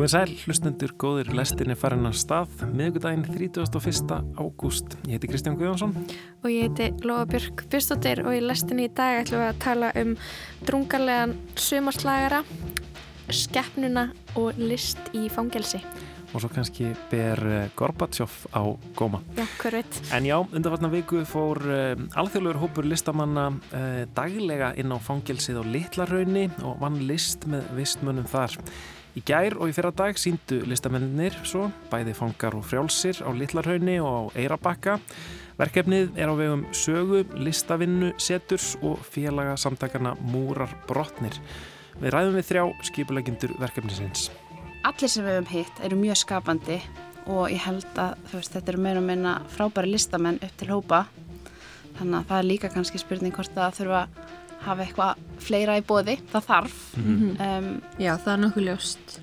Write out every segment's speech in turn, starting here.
Komið sæl, hlustendur, góðir, lestinni farin að stað, miðugudaginn 31. ágúst. Ég heiti Kristján Guðjónsson. Og ég heiti Lóa Björk Björnstóttir og í lestinni í dag ætlum við að tala um drungarlegan sumarslagara, skeppnuna og list í fangelsi. Og svo kannski ber eh, Gorbatsjóf á góma. Já, hver veit. En já, undanvartna viku fór uh, alþjóðlegur hópur listamanna uh, daglega inn á fangelsið á Littlarhaunni og vann list með vistmönnum þar. Í gær og í fyrra dag síndu listamennir svo, bæði fangar og frjálsir á Littlarhaunni og á Eirabakka. Verkefnið er á vegum sögu, listavinnu, seturs og félaga samtakana Múrar Brotnir. Við ræðum við þrjá skipulegindur verkefnisins. Allir sem við hefum hitt eru mjög skapandi og ég held að veist, þetta eru meira og meina frábæri listamenn upp til hópa. Þannig að það er líka kannski spurning hvort það þurfa hafa eitthvað fleira í bóði, það þarf mm -hmm. um, Já, það er nokkuð ljóst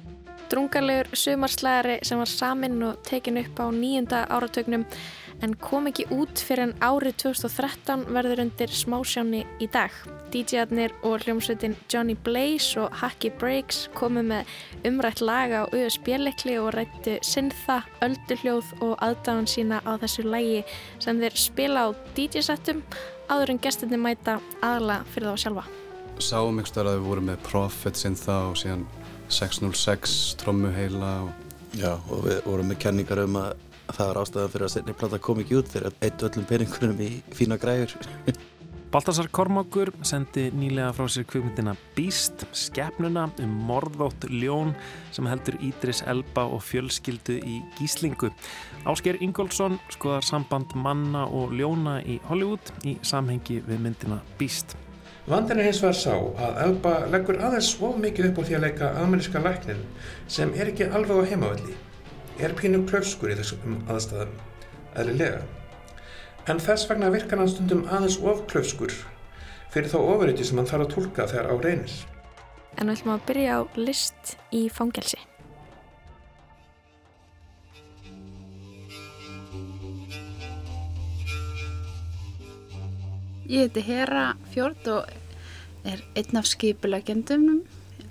Drungarlegur sumarslæðari sem var samin og tekin upp á nýjunda áratögnum en kom ekki út fyrir en árið 2013 verður undir smásjáni í dag. DJ-arnir og hljómsveitin Johnny Blaze og Hacky Breaks komu með umrætt laga á USB-leikli og rættu sinnþa, ölduljóð og aðdáðan sína á þessu lægi sem þeir spila á DJ-settum áður en gestinni mæta aðla fyrir þá sjálfa. Sáum einhver starf að við vorum með Prophet Syntha og síðan 606 trommuheila og... Já, og við vorum með kenningar um að það var ástæðan fyrir að setni plata kom ekki út fyrir eitt öllum peningurinn í fína græur. Baltasar Kormákur sendi nýlega frá sér kvömyndina Beast, skefnuna um morðótt ljón sem heldur Ídris Elba og fjölskyldu í gíslingu. Ásker Ingólfsson skoðar samband manna og ljóna í Hollywood í samhengi við myndina Beast. Vandin er hins vegar sá að Elba leggur aðeins svo mikið upp á því að leika ameríska læknin sem er ekki alveg á heimavalli. Er pínu klöfskur í þessum aðstæðum, eðlilega en þess vegna virkar hann stundum aðeins ofklöfskur fyrir þá ofuriti sem hann þarf að tólka þegar á reynir. En við ætlum að byrja á list í fangelsi. Ég heiti Hera Fjord og er einn af skipulegjendum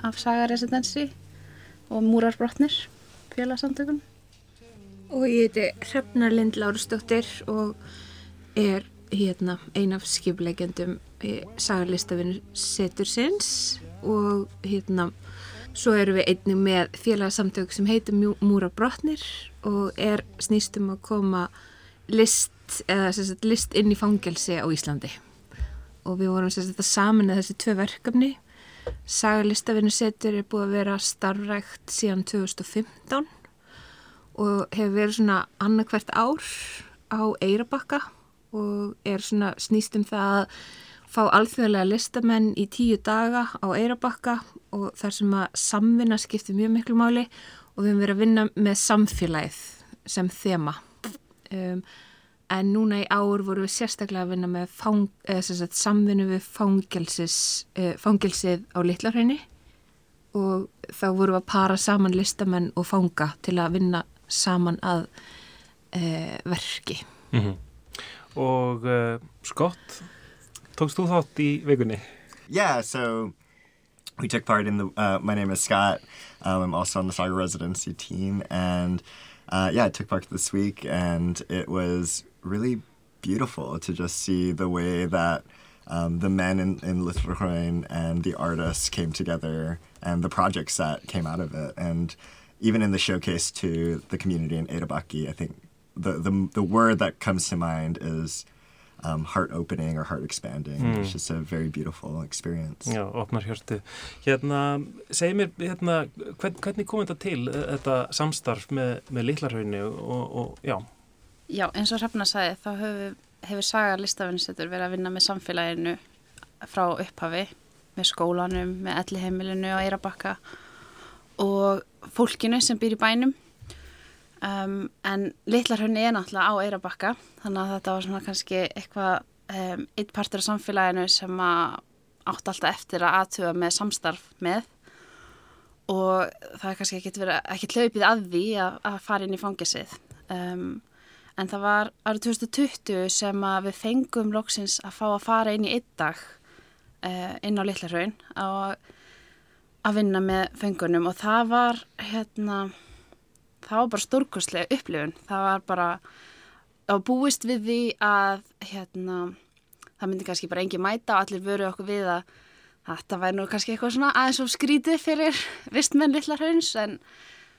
af Sagaresidensi og Múrarbrotnir félagsamtökun. Og ég heiti Hrefna Lind Lárustóttir og er hérna ein af skiplegjandum sagarlistafinu Setursins og hérna svo erum við einnig með félagsamtök sem heitir Múra Brotnir og er snýstum að koma list eða sagt, list inn í fangelsi á Íslandi. Og við vorum sagt, saman að þessi tvö verkefni. Sagarlistafinu Setur er búið að vera starfrækt síðan 2015 og hefur verið svona annarkvært ár á Eirabakka og er svona snýst um það að fá alþjóðlega listamenn í tíu daga á Eirabakka og þar sem að samvinna skiptir mjög miklu máli og við höfum verið að vinna með samfélagið sem þema. Um, en núna í ár vorum við sérstaklega að vinna með fang, sagt, samvinnu við uh, fangelsið á Littlarhraunni og þá vorum við að para saman listamenn og fanga til að vinna saman að uh, verki. Mm -hmm. Og uh, Scott, tókst þú þátt í vikunni? Yeah, so we took part in the, uh, my name is Scott, um, I'm also on the Saga residency team, and uh, yeah, I took part this week, and it was really beautiful to just see the way that um, the men in, in and the artists came together and the projects that came out of it. And even in the showcase to the community in Edabaki, I think the, the, the word that comes to mind is um, heart opening or heart expanding. Mm. It's just a very beautiful experience. Já, opnar hjörtu. Hérna, segi mér, hérna, hvern, hvernig kom þetta til, eh, þetta samstarf með, með Lillarhaunni og, og, já? Já, eins og Hrafna sagði, þá hefur, hefur Saga listafinnstöður verið að vinna með samfélaginu frá upphafi, með skólanum, með elliheimilinu á Eirabakka og fólkinu sem býr í bænum Um, en Littlarhönni er náttúrulega á Eirabakka þannig að þetta var svona kannski eitthvað um, eitt partur af samfélaginu sem átt alltaf eftir að aðtuga með samstarf með. Og það er kannski ekkert verið ekki hlaupið að því að, að fara inn í fangisið um, en það var árið 2020 sem við fengum loksins að fá að fara inn í einn dag uh, inn á Littlarhönn að vinna með fengunum og það var hérna það var bara stórkostlega upplifun. Það var bara að búist við því að hérna það myndi kannski bara engi mæta og allir vöru okkur við að þetta væri nú kannski eitthvað svona aðeins og skrítið fyrir vistmenn litlar hauns en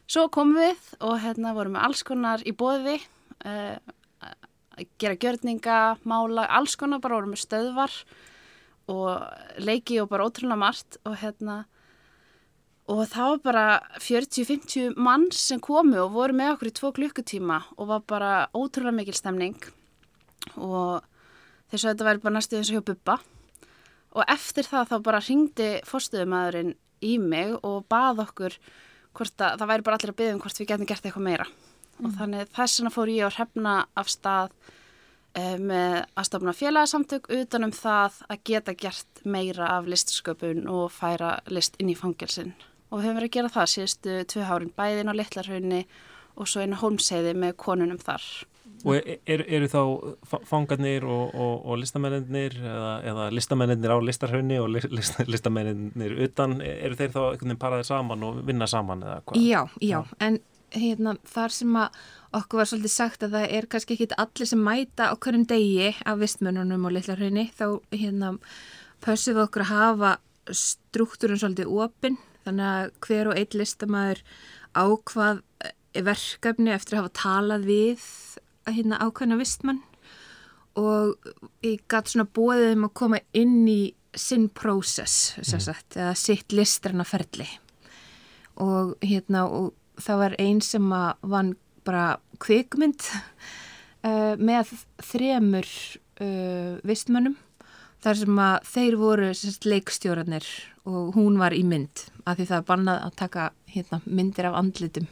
svo komum við og hérna vorum við alls konar í bóði uh, að gera gjörninga, mála, alls konar bara vorum við stöðvar og leiki og bara ótrúlega margt og hérna og það var bara 40-50 mann sem komu og voru með okkur í tvo klukkutíma og var bara ótrúlega mikil stemning. Og þess að þetta væri bara næstu eins og hjá Bubba. Og eftir það þá bara ringdi fórstuðumæðurinn í mig og bað okkur hvort að það væri bara allir að byggja um hvort við getum gert eitthvað meira. Mm. og þannig þess vegna fór ég að hrefna af stað uh, með aðstofna félagsamtök utanum það að geta gert meira af listsköpun og færa list inn í fangelsin og við höfum verið að gera það síðustu tvö hárin bæðin á Littlarhaunni og svo einu holmseiði með konunum þar. Og eru er, er þá fangarnir og, og, og listamennir eða, eða listamennir á Littlarhaunni og list, listamennir utan, eru þeir þá einhvern veginn paraðið saman og vinna saman eða hvað? Já, já, en hérna, þar sem að okkur var svolítið sagt að það er kannski ekki allir sem mæta á hverjum degi af vistmennunum og Littlarhaunni, þá hérna pössum við okkur að hafa struktúrun svolítið opinn þannig að hver og einn listamæður ákvað eh, verkefni eftir að hafa talað við hérna ákvæmna vistmann. Og ég gæti svona bóðið um að koma inn í sinn prósess mm. eða sitt listrana ferli og hérna og það var einn sem að vann bara kvikmynd uh, með þremur uh, vistmannum þar sem að þeir voru sérst, leikstjóranir og hún var í mynd af því það er bannað að taka hérna, myndir af andlitum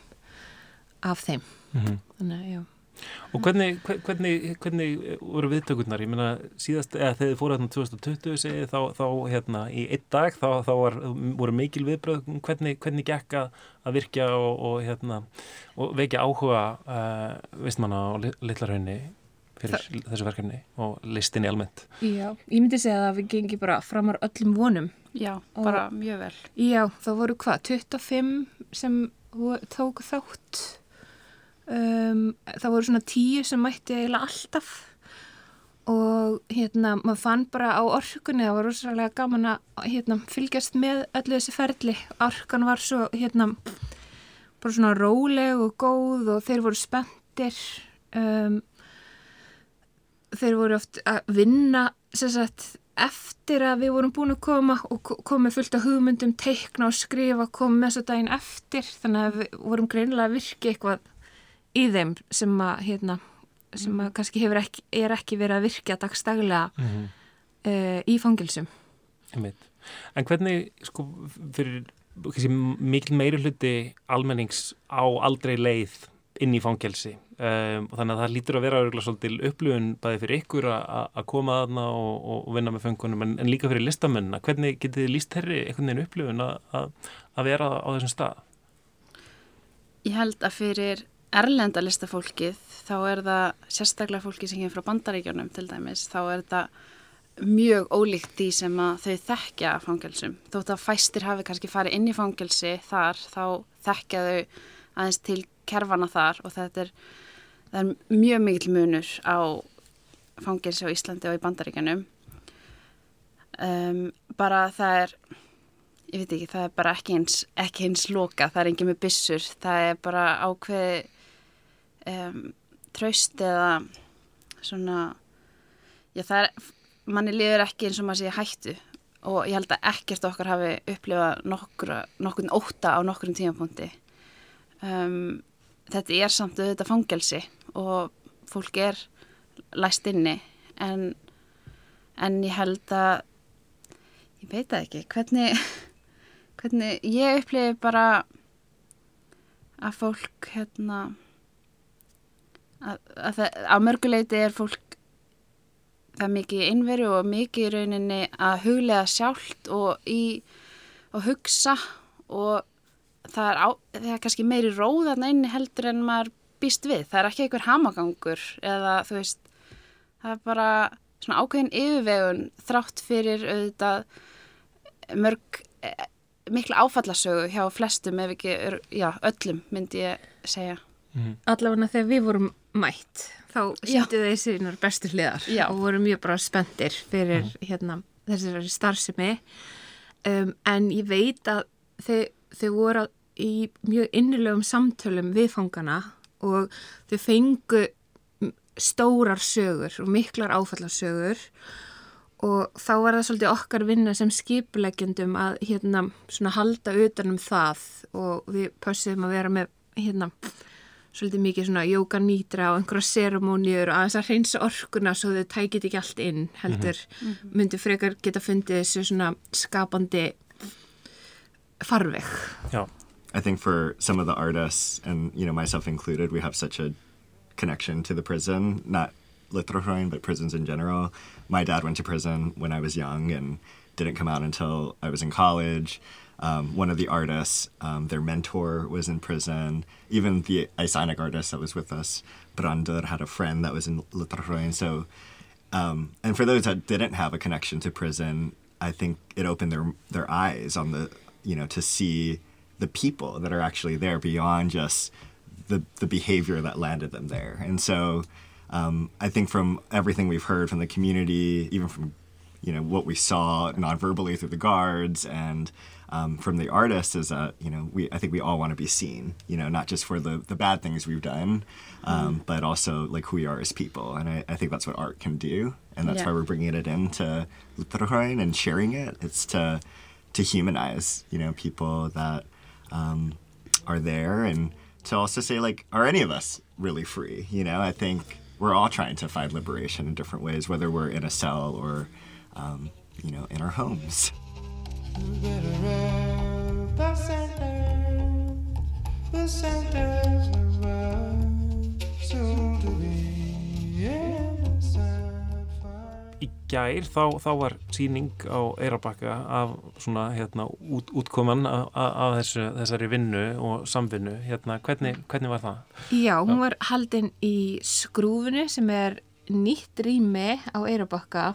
af þeim mm -hmm. þannig, já Og hvernig, hvernig, hvernig voru viðtökurnar? Ég meina síðast, eða þegar þið fóru hérna 2020 segið, þá, þá hérna í einn dag þá, þá var, voru mikil viðbröð hvernig, hvernig gekk að virkja og, og hérna og vekja áhuga uh, vistmanna á litlarhaunni fyrir Þa... þessu verkefni og listinni almennt. Já, ég myndi segja að við gengum bara framar öllum vonum. Já, bara mjög vel. Já, þá voru hvað, 25 sem tóku þátt. Um, það voru svona 10 sem mætti eiginlega alltaf og hérna, maður fann bara á orkunni, það var rosalega gaman að hérna, fylgjast með öllu þessi ferli. Orkan var svo, hérna, bara svona róleg og góð og þeir voru spenntir. Um, þeir voru oft að vinna sagt, eftir að við vorum búin að koma og komið fullt af hugmyndum, teikna og skrifa, komið með þessu daginn eftir þannig að við vorum greinilega að virka eitthvað í þeim sem að, hérna, sem að kannski ekki, er ekki verið að virka dagstaglega mm -hmm. uh, í fangilsum. En hvernig, sko, fyrir mikil meiri hluti almennings á aldrei leið inn í fangelsi um, og þannig að það lítur að vera svolítil upplifun bæði fyrir ykkur að koma aðna og, og vinna með fengunum en, en líka fyrir listamennina. Hvernig getið þið líst herri einhvern veginn upplifun að vera á þessum stað? Ég held að fyrir erlenda listafólkið þá er það sérstaklega fólki sem kemur frá bandaríkjónum til dæmis, þá er það mjög ólíkt því sem að þau þekkja fangelsum. Þótt að fæstir hafi kannski farið inn í fangelsi þar þá þekkja þau aðeins til kerfana þar og þetta er, er mjög mikil munur á fangilsi á Íslandi og í bandaríkanum um, bara það er ég veit ekki, það er bara ekki eins ekki eins loka, það er engið með bissur það er bara ákveði um, traust eða svona já það er, manni liður ekki eins og maður sé hættu og ég held að ekkert okkar hafi upplifað nokkur, nokkurn óta á nokkurn tímapunkti um, þetta er samt auðvitað fangelsi og fólk er læst inni en, en ég held að ég veit það ekki hvernig, hvernig ég upplifi bara að fólk hérna að, að það, á mörguleiti er fólk það mikið innveru og mikið í rauninni að huglega sjálft og í og hugsa og það er, á, það er kannski meiri róðan einni heldur en maður býst við. Það er ekki einhver hamagangur eða þú veist, það er bara svona ákveðin yfirvegun þrátt fyrir auðvitað mörg mikla áfallasögu hjá flestum ef ekki, já, öllum myndi ég segja. Allavega þegar við vorum mætt þá sýttu þeir sínar bestu hliðar Já. og voru mjög bara spendir fyrir hérna, þessari starfsemi um, en ég veit að þau, þau voru í mjög innilegum samtölum við fangana og þau fengu stórar sögur og miklar áfallarsögur og þá var það svolítið okkar vinna sem skipuleggjendum að hérna svona halda utanum það og við pössum að vera með hérna svolítið mikið svona jóka nýtra og einhverja seremóniur og aðeins að hreinsa orkuna svo þau tækit ekki allt inn heldur myndi frekar geta fundið þessu svona skapandi farveg. Já, I think for some of the artists, and you know myself included, we have such a connection to the prison, not Litrohroin, but prisons in general. My dad went to prison when I was young and didn't come out until I was in college. Um, one of the artists, um, their mentor was in prison. Even the Iceanic artist that was with us, Brandur, had a friend that was in Litrohroin. So, um, and for those that didn't have a connection to prison, I think it opened their their eyes on the you know to see the people that are actually there beyond just the the behavior that landed them there. And so um, I think from everything we've heard from the community, even from you know what we saw non-verbally through the guards and um, from the artists is that you know we I think we all want to be seen you know not just for the the bad things we've done um, but also like who we are as people and I, I think that's what art can do and that's Yeah. why we're bringing it into Lutheran and sharing it it's to to humanize you know people that um, are there. And to also say like are any of us really free? You know I think we're all trying to find liberation in different ways whether we're in a cell or um, you know in our homes í gær þá, þá var síning á Eirabakka af svona hérna út, útkoman af, af þessu, þessari vinnu og samvinnu, hérna hvernig, hvernig var það? Já, hún var haldin í skrúfunu sem er nýtt rými á Eirabakka.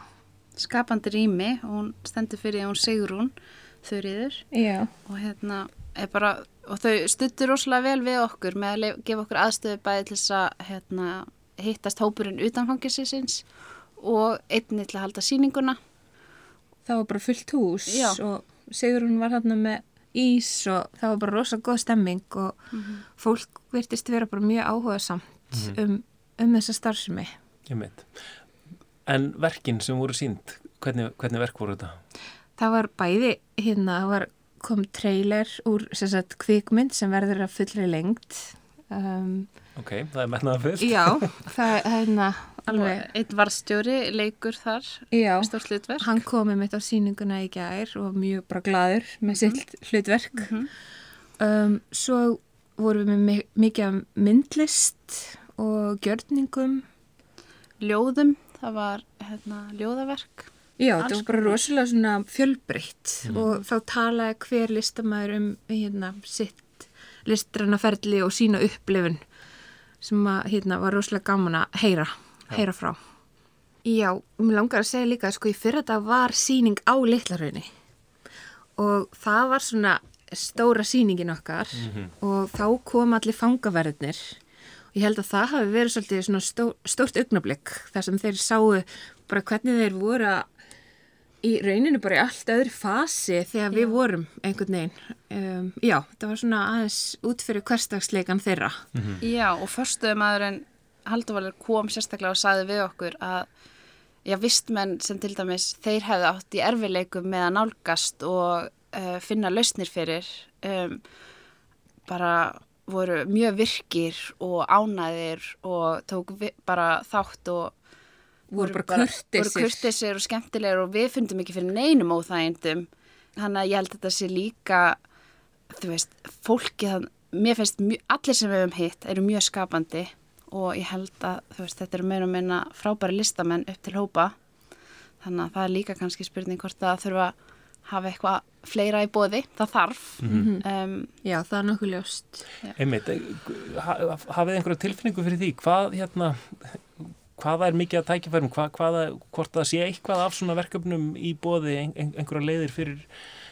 Skapandi rými og hún stendur fyrir hún Sigrún þurriður Já. og hérna er bara, og þau stuttur rosalega vel við okkur með að gefa okkur aðstöðu bæði til þess að hérna, hittast hópurinn utan fangisins og einnig til að halda sýninguna. Það var bara fullt hús Já. og Sigurinn var hérna með ís og það var bara rosa góð stemming og fólk virtist vera bara mjög áhugasamt um, um þessa starfsemi. Ég meit. En verkin sem voru sínd, hvernig, hvernig verk voru þetta? Það var bæði hérna, það var kom trailer úr sem sagt, kvikmynd sem verður að fullri lengt. Um, Ok, það er metnaða fyrst. já, það er hérna alveg, einn varstjóri leikur þar, stórt hlutverk. Hann komið mitt á síninguna í gær og var mjög bara gladur með sitt hlutverk. um, svo vorum við með mi- mikið myndlist og gjörningum. Ljóðum, það var hérna, ljóðaverk. Já, Alls það var bara rosalega svona fjölbreytt og þá talaði hver listamæður um hérna, sitt listrannaferli og sína upplifun sem að, hérna, var rosalega gaman að heyra, heyra frá. Já, mér langar að segja líka að sko í fyrra dag var síning á Litlarhaunni og það var svona stóra síningin okkar og þá kom allir fangaverðnir og ég held að það hafi verið svolítið svona stó, stórt augnablík þar sem þeir sáu bara hvernig þeir voru að í rauninu bara í allt öðru fasi þegar við vorum einhvern veginn. Um, já, það var svona aðeins út fyrir hverstagsleikan þeirra. Já, og förstuðumæðurinn Halldóvalur kom sérstaklega og sagði við okkur að já, vistmenn sem til dæmis þeir hefðu átt í erfileikum með að nálgast og uh, finna lausnir fyrir um, bara voru mjög virkir og ánæðir og tók bara þátt og Voru bara kurteisir. voru kurtisir og skemmtilegir og við fundum ekki fyrir neinum óþægindum. Þannig að ég held að þetta sé líka þú veist, fólkið það- mér finnst allir sem við höfum hitt eru mjög skapandi og ég held að þú veist, þetta eru meira og minna frábæri listamenn upp til hópa. Þannig að það er líka kannski spurning hvort það þurfa að hafa eitthvað fleira í bóði, það þarf. Um, Já, það er nokkuð ljóst. Einmitt, eh, ha- hafið einhverja tilfinningu fyrir því, hvað hérna, hvaða er mikið að tækifærum, hvað, hvaða, hvort það sé eitthvað af svona verkefnum í bóði ein, ein, einhverja leiðir fyrir,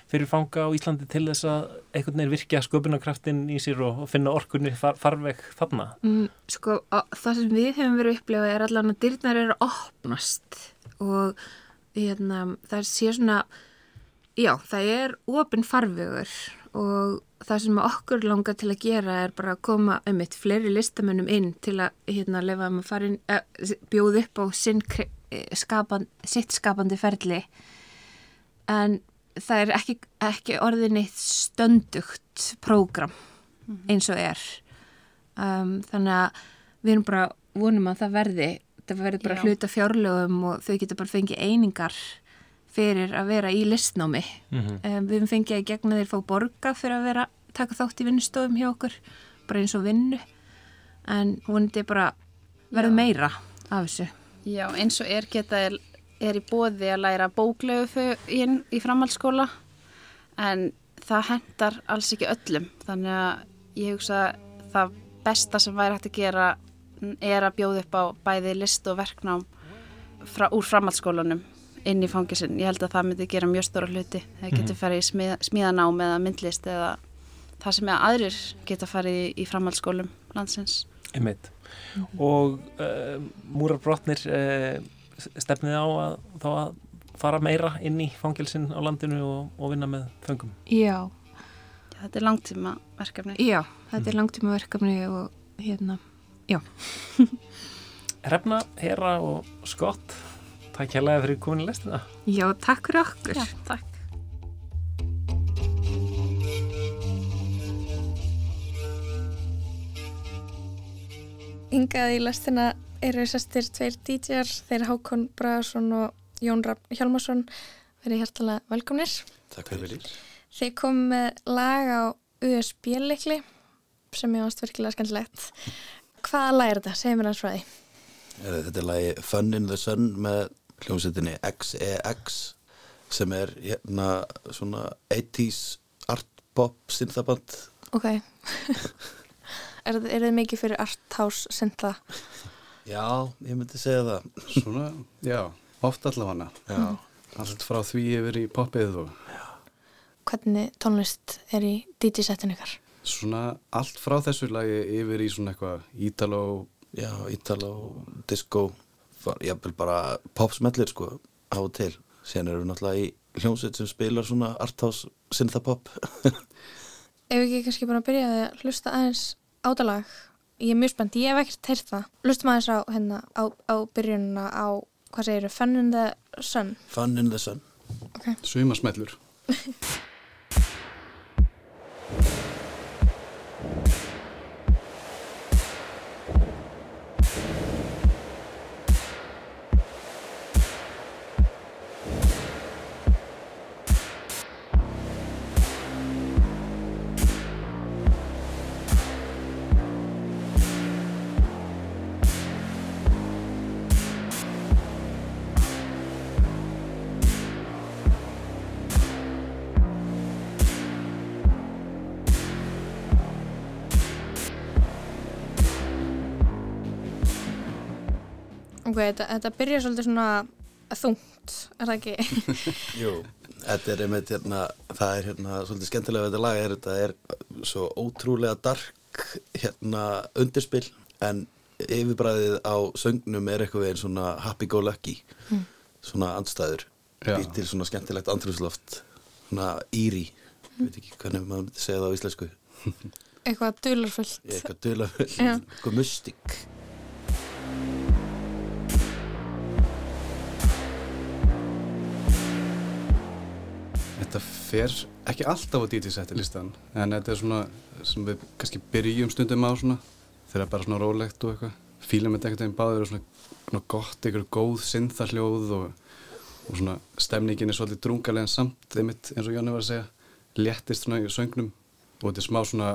fyrir fanga á Íslandi til þess að einhvern veginn virkja sköpunarkraftin í sér og, og finna orkunni far, farveg þarna? Mm, sko, það sem við hefum verið upplifað er allavega að dyrnar eru að opnast og hérna, það sé svona, já, það er ofinn farvegur og það sem okkur langar til að gera er bara að koma um eitt fleiri listamönnum inn til að hérna lefa að fara inn, eh, bjóð upp á sinn, skapan, sitt skapandi ferli en það er ekki, ekki orðin eitt stöndugt prógram mhm. eins og er um, þannig að við erum bara vonum að það verði það verði bara Já. hluta fjárlögum og þau getur bara fengið einingar fyrir að vera í listnámi. Mm -hmm. um, við fengið að gegna þeir fá borga fyrir að vera, taka þátt í vinnustofum hjá okkur, bara eins og vinnu. En vonandi bara verði meira af þessu. Já, eins og er geta er er í bóði að læra bóklegu inn í framhaldsskóla en það hendar alls ekki öllum. Þannig að ég hugsa að það besta sem væri hægt að gera er að bjóða upp á bæði list og verknám fra, úr framhaldsskólanum inn í fangisinn. Ég held að það myndi gera mjög stóra hluti. Það getur mhm. farið í smíð, smíðanám eða myndlist eða það sem er aðrir geta farið í, í framhaldsskólum landsins. Einmitt. Mm -hmm. Og uh, múrarbrotnir uh, stefnið á að, að fara meira inn í fangilsin á landinu og, og vinna með föngum? Já. Já þetta er langtíma verkefni. Já, þetta mm. er langtíma verkefni og hérna, já. Hrefna, Hera og Skott, takk hérlega fyrir komin í lestina. Já, takk fyrir okkur. Já, takk. Yngaði í lestina eru sestir tveir DJ-ar, þeir Hákon Bragarsson og Jón Rapp Hjálmarsson verið hærtalega velkomnir Takk fyrir því Þeir kom með lag á USB-leikli sem ég ást virkilega skemmtilegt Hvaða lag er þetta? Segð mér hans frá því Þetta er lagi Fun in the Sun með hljómsettinni XEX sem er hérna svona 80's art pop synthaband Ok Er þið mikið fyrir arthouse syntha? Já, ég myndi segja það. Svona, já, oft allavega. Já. Allt frá því yfir í popið og... Já. Hvernig tónlist er í DJ-settin ykkar? Svona allt frá þessu lagi yfir í svona eitthvað ítalo... Já, ítalo, disco, jáfnvel bara popsmellir sko, á og til. Sen eru við náttúrulega í hljómsveit sem spilar svona arthouse synthapop. Ef ekki kannski bara byrjaði að hlusta aðeins ádalag ég er mjög spennt, ég hef ekkert teirt það lustum aðeins á, hérna, á, á byrjununa á, hvað segir þau, Fun in the Sun Fun in the Sun okay. Sumasmellur Ok, þetta, þetta byrjar svolítið svona þungt, er það ekki? Jú, þetta er einmitt hérna, það er hérna svolítið skemmtilega við þetta lag, er, þetta er svo ótrúlega dark hérna undirspill en yfirbræðið á söngnum er eitthvað einn svona happy-go-lucky mm. svona andstæður býr til svona skemmtilegt andrumsloft svona íri, mm. veit ekki hvernig maður myndi segja það á íslensku Eitthvað dularfullt Eitthvað dularfullt, eitthvað mystik Þetta fer ekki alltaf á DJ-setti listan en þetta er svona sem við kannski byrjum stundum á svona þegar bara svona rólegt og eitthvað. Fílum með ekkert einn báður og svona, gott, eitthvað góð syntharljóð og, og svona stemningin er svolítið drungalega en samt einmitt eins og Jónni var að segja léttist svona í söngnum. Og þetta er smá svona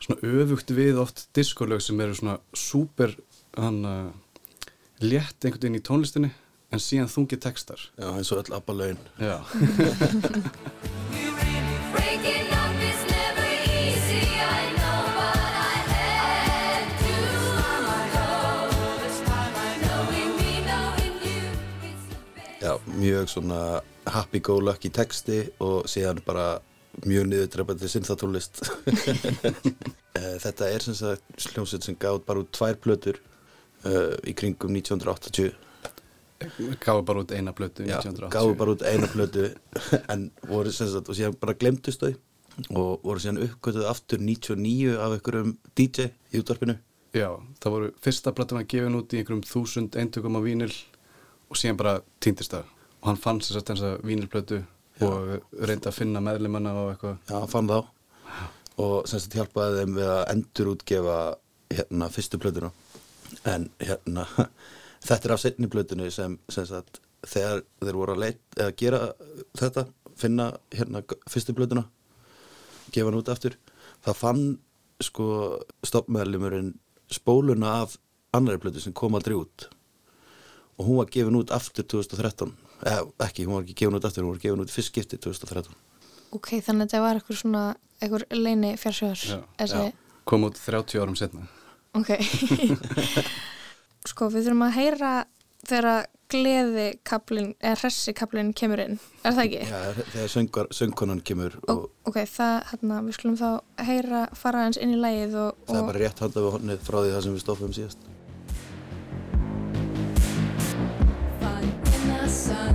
svona öfugt við oft diskolög sem eru svona súper hann að létt einhvern veginn í tónlistinni en síðan þungi textar. Já, eins og öll abba laun Já. Já, mjög svona happy go lucky texti og síðan bara mjög niðurdrefandi synthatólist Eh, þetta er sem sagt sljómsveit sem gáð bara út tvær plötur uh, í kringum 1980 Gáðu bara út eina blötu Já, 1980 gáðu bara út eina plötu en voru sem sagt og síðan bara glemtust þau og voru síðan uppgötuð aftur 99 af einhverjum DJ í útvarpinu. Já, það voru fyrsta blötun að gefa út í einhverjum þúsund eintökum á vínil og síðan bara týndist það. Og hann fann sér þess að vínilblötu og reyndi að finna meðlimanna og eitthvað. Já, hann fann þá. Og sem sagt hjálpaði þeim við að endur útgefa hérna fyrstu plötuna. En hérna þetta er af setni plötunu sem, sem sagt þegar þeir voru að leit, eða gera þetta, finna hérna fyrstu plötuna gefa hann út aftur það fann sko stoppmeðlumurinn spóluna af annari plötu sem kom aldrei út og hún var gefin út aftur 2013 eða ekki, hún var ekki gefin út aftur, hún var gefin út fyrst skipti 2013 Ok, þannig að þetta var eitthvað svona, eitthvað leini fjársjóðar. Já, Þessi, kom út 30 árum setna ok. sko, við þurfum að heyra þegar gleði kaplinn, eða hressi kaplinn kemur inn. Er það ekki? Já, þegar söngar, söngkonan kemur Ó, og ok, það, hérna, við skulum þá heyra, fara hans inn í lægið og, það er og bara rétt handað við honnið frá því það sem við stoffum síðast. Fun in the sun,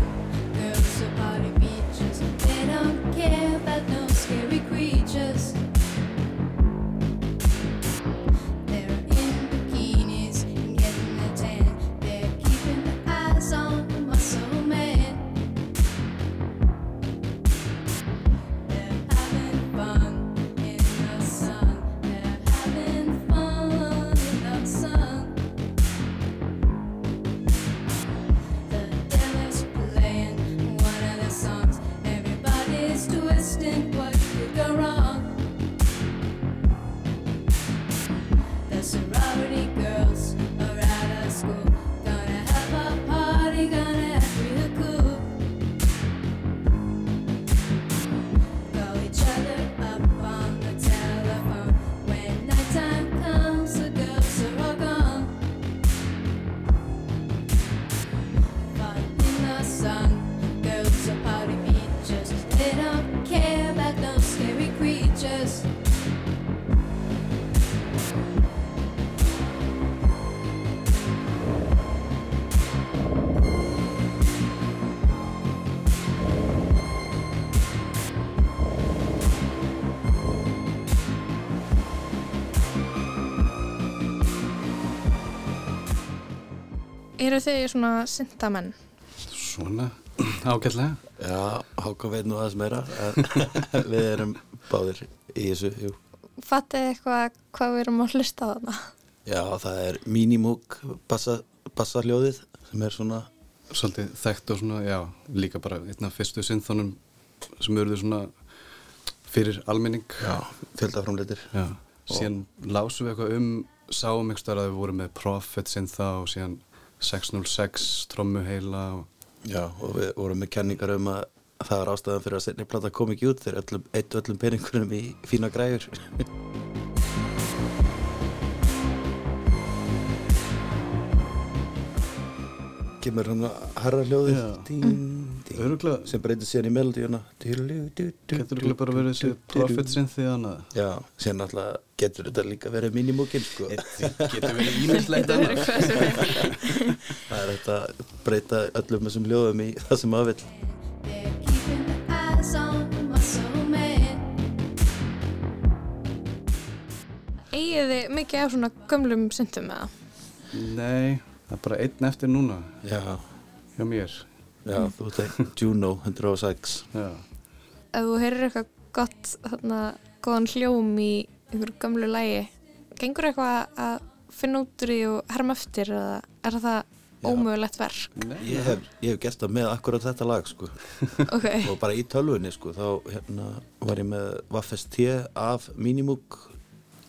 eru þið svona syntamenn? Svona ágætlega Já, Hákon veit nú aðeins meira við erum báðir í þessu, jú. Fattið þið eitthvað hvað við erum að hlusta á þarna? Já, það er Minimoog bassa, bassaljóðið sem er svona, Svolítið þekkt og svona, já, líka bara einn af fyrstu synþónum sem eruðu svona fyrir almenning já, fjöldaframleitir. Já, síðan lásum við eitthvað um sáum einhver starf að við vorum með Prophet syntha og síðan 606 trommuheila og Já, og við vorum með kenningar um að það var ástæðan fyrir að setni plata kom ekki út þegar öllum, eitt öllum peningunum í fína græður. Kemur hann að harra hljóðið Ding, Örugglega. sem breytir síðan í melodíuna getur ekki bara verið þessi Prophet synthi annað Já, síðan alltaf getur þetta líka verið minimókin sko. getur verið ímyndlegt það er þetta að breyta öllum þessum hljóðum í það sem maður vill They're keeping their eyes on the muscle man. Egið þið mikið af svona gömlum syntum með það? Nei, það er bara einn eftir núna Já, hjá mér já, þú veit Juno 106 Já, Ef þú heyrir eitthvað gott, þarna, góðan hljóm í einhverju gömlu lægi, gengur eitthvað að finna út úr því og herma eftir eða er það ómögulegt verk? Ég hef, ég hef gert það með akkurat þetta lag sko. Ok, og bara í tölvunni sko, þá hérna, var ég með Waffes T af Minimoog.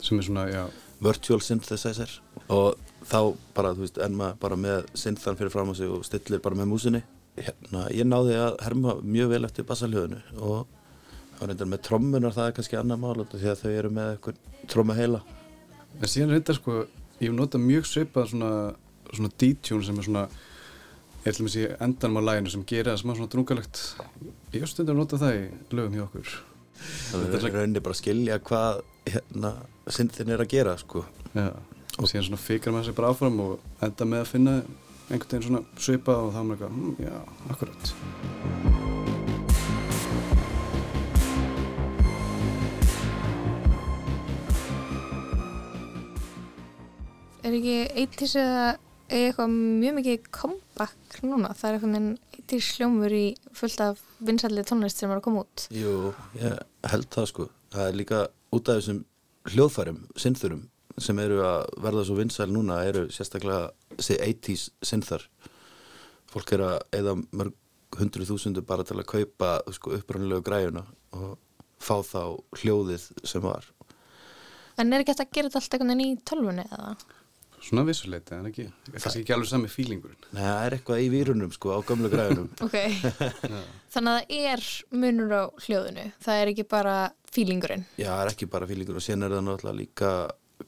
Sem er svona, já, Virtual Synthesizer. Og þá bara, þú veist, enn maður bara með synthan fyrir fram á sig og stillir bara með músinni hérna, ég náði að herma mjög vel eftir bassaljóðinu og var reyndar með trommunar það er kannski annar mál því að þau eru með eitthvað trommu heila en síðan reyndar sko ég hef notað mjög svipað svona, svona D-tune sem er svona er til dæmis í endanum á læginu sem gerir það smá svona drungalegt. Ég hef stundum notað það í lögum hjá okkur. Það er rauninni bara að skilja hvað hérna, syndin er að gera sko. Já, og síðan svona fikar maður sig bara áfram og enda með að finna einhvern veginn svona svipa og þá er maður eitthvað, hm, já, akkurat Er ekki 80s eða eitthvað mjög mikið comeback núna? Það er eitthvað 80s hljómur í fullt af vinsallið tónlist sem er að koma út. Jú, ég held það sko. Það er líka út af þessum hljóðfærum, synþurum sem eru að verða svo vinsæl núna eru sérstaklega þessi 80s synþar. Fólk er að eða mörg hundru þúsundu bara til að kaupa sko, upprannilegu græjuna og fá þá hljóðið sem var. En er ekki hægt að gera þetta allt einhvern veginn í tölvunni eða? Svona vissuleiti, en ekki, kannski ekki alveg sami fílingurinn Nei, það er eitthvað í vírunum sko á gamlu græjunum. Ok, þannig að það er munur á hljóðinu. Það er ekki bara fílingurinn. Já, það er ekki bara fílingur og sen er það náttúrulega líka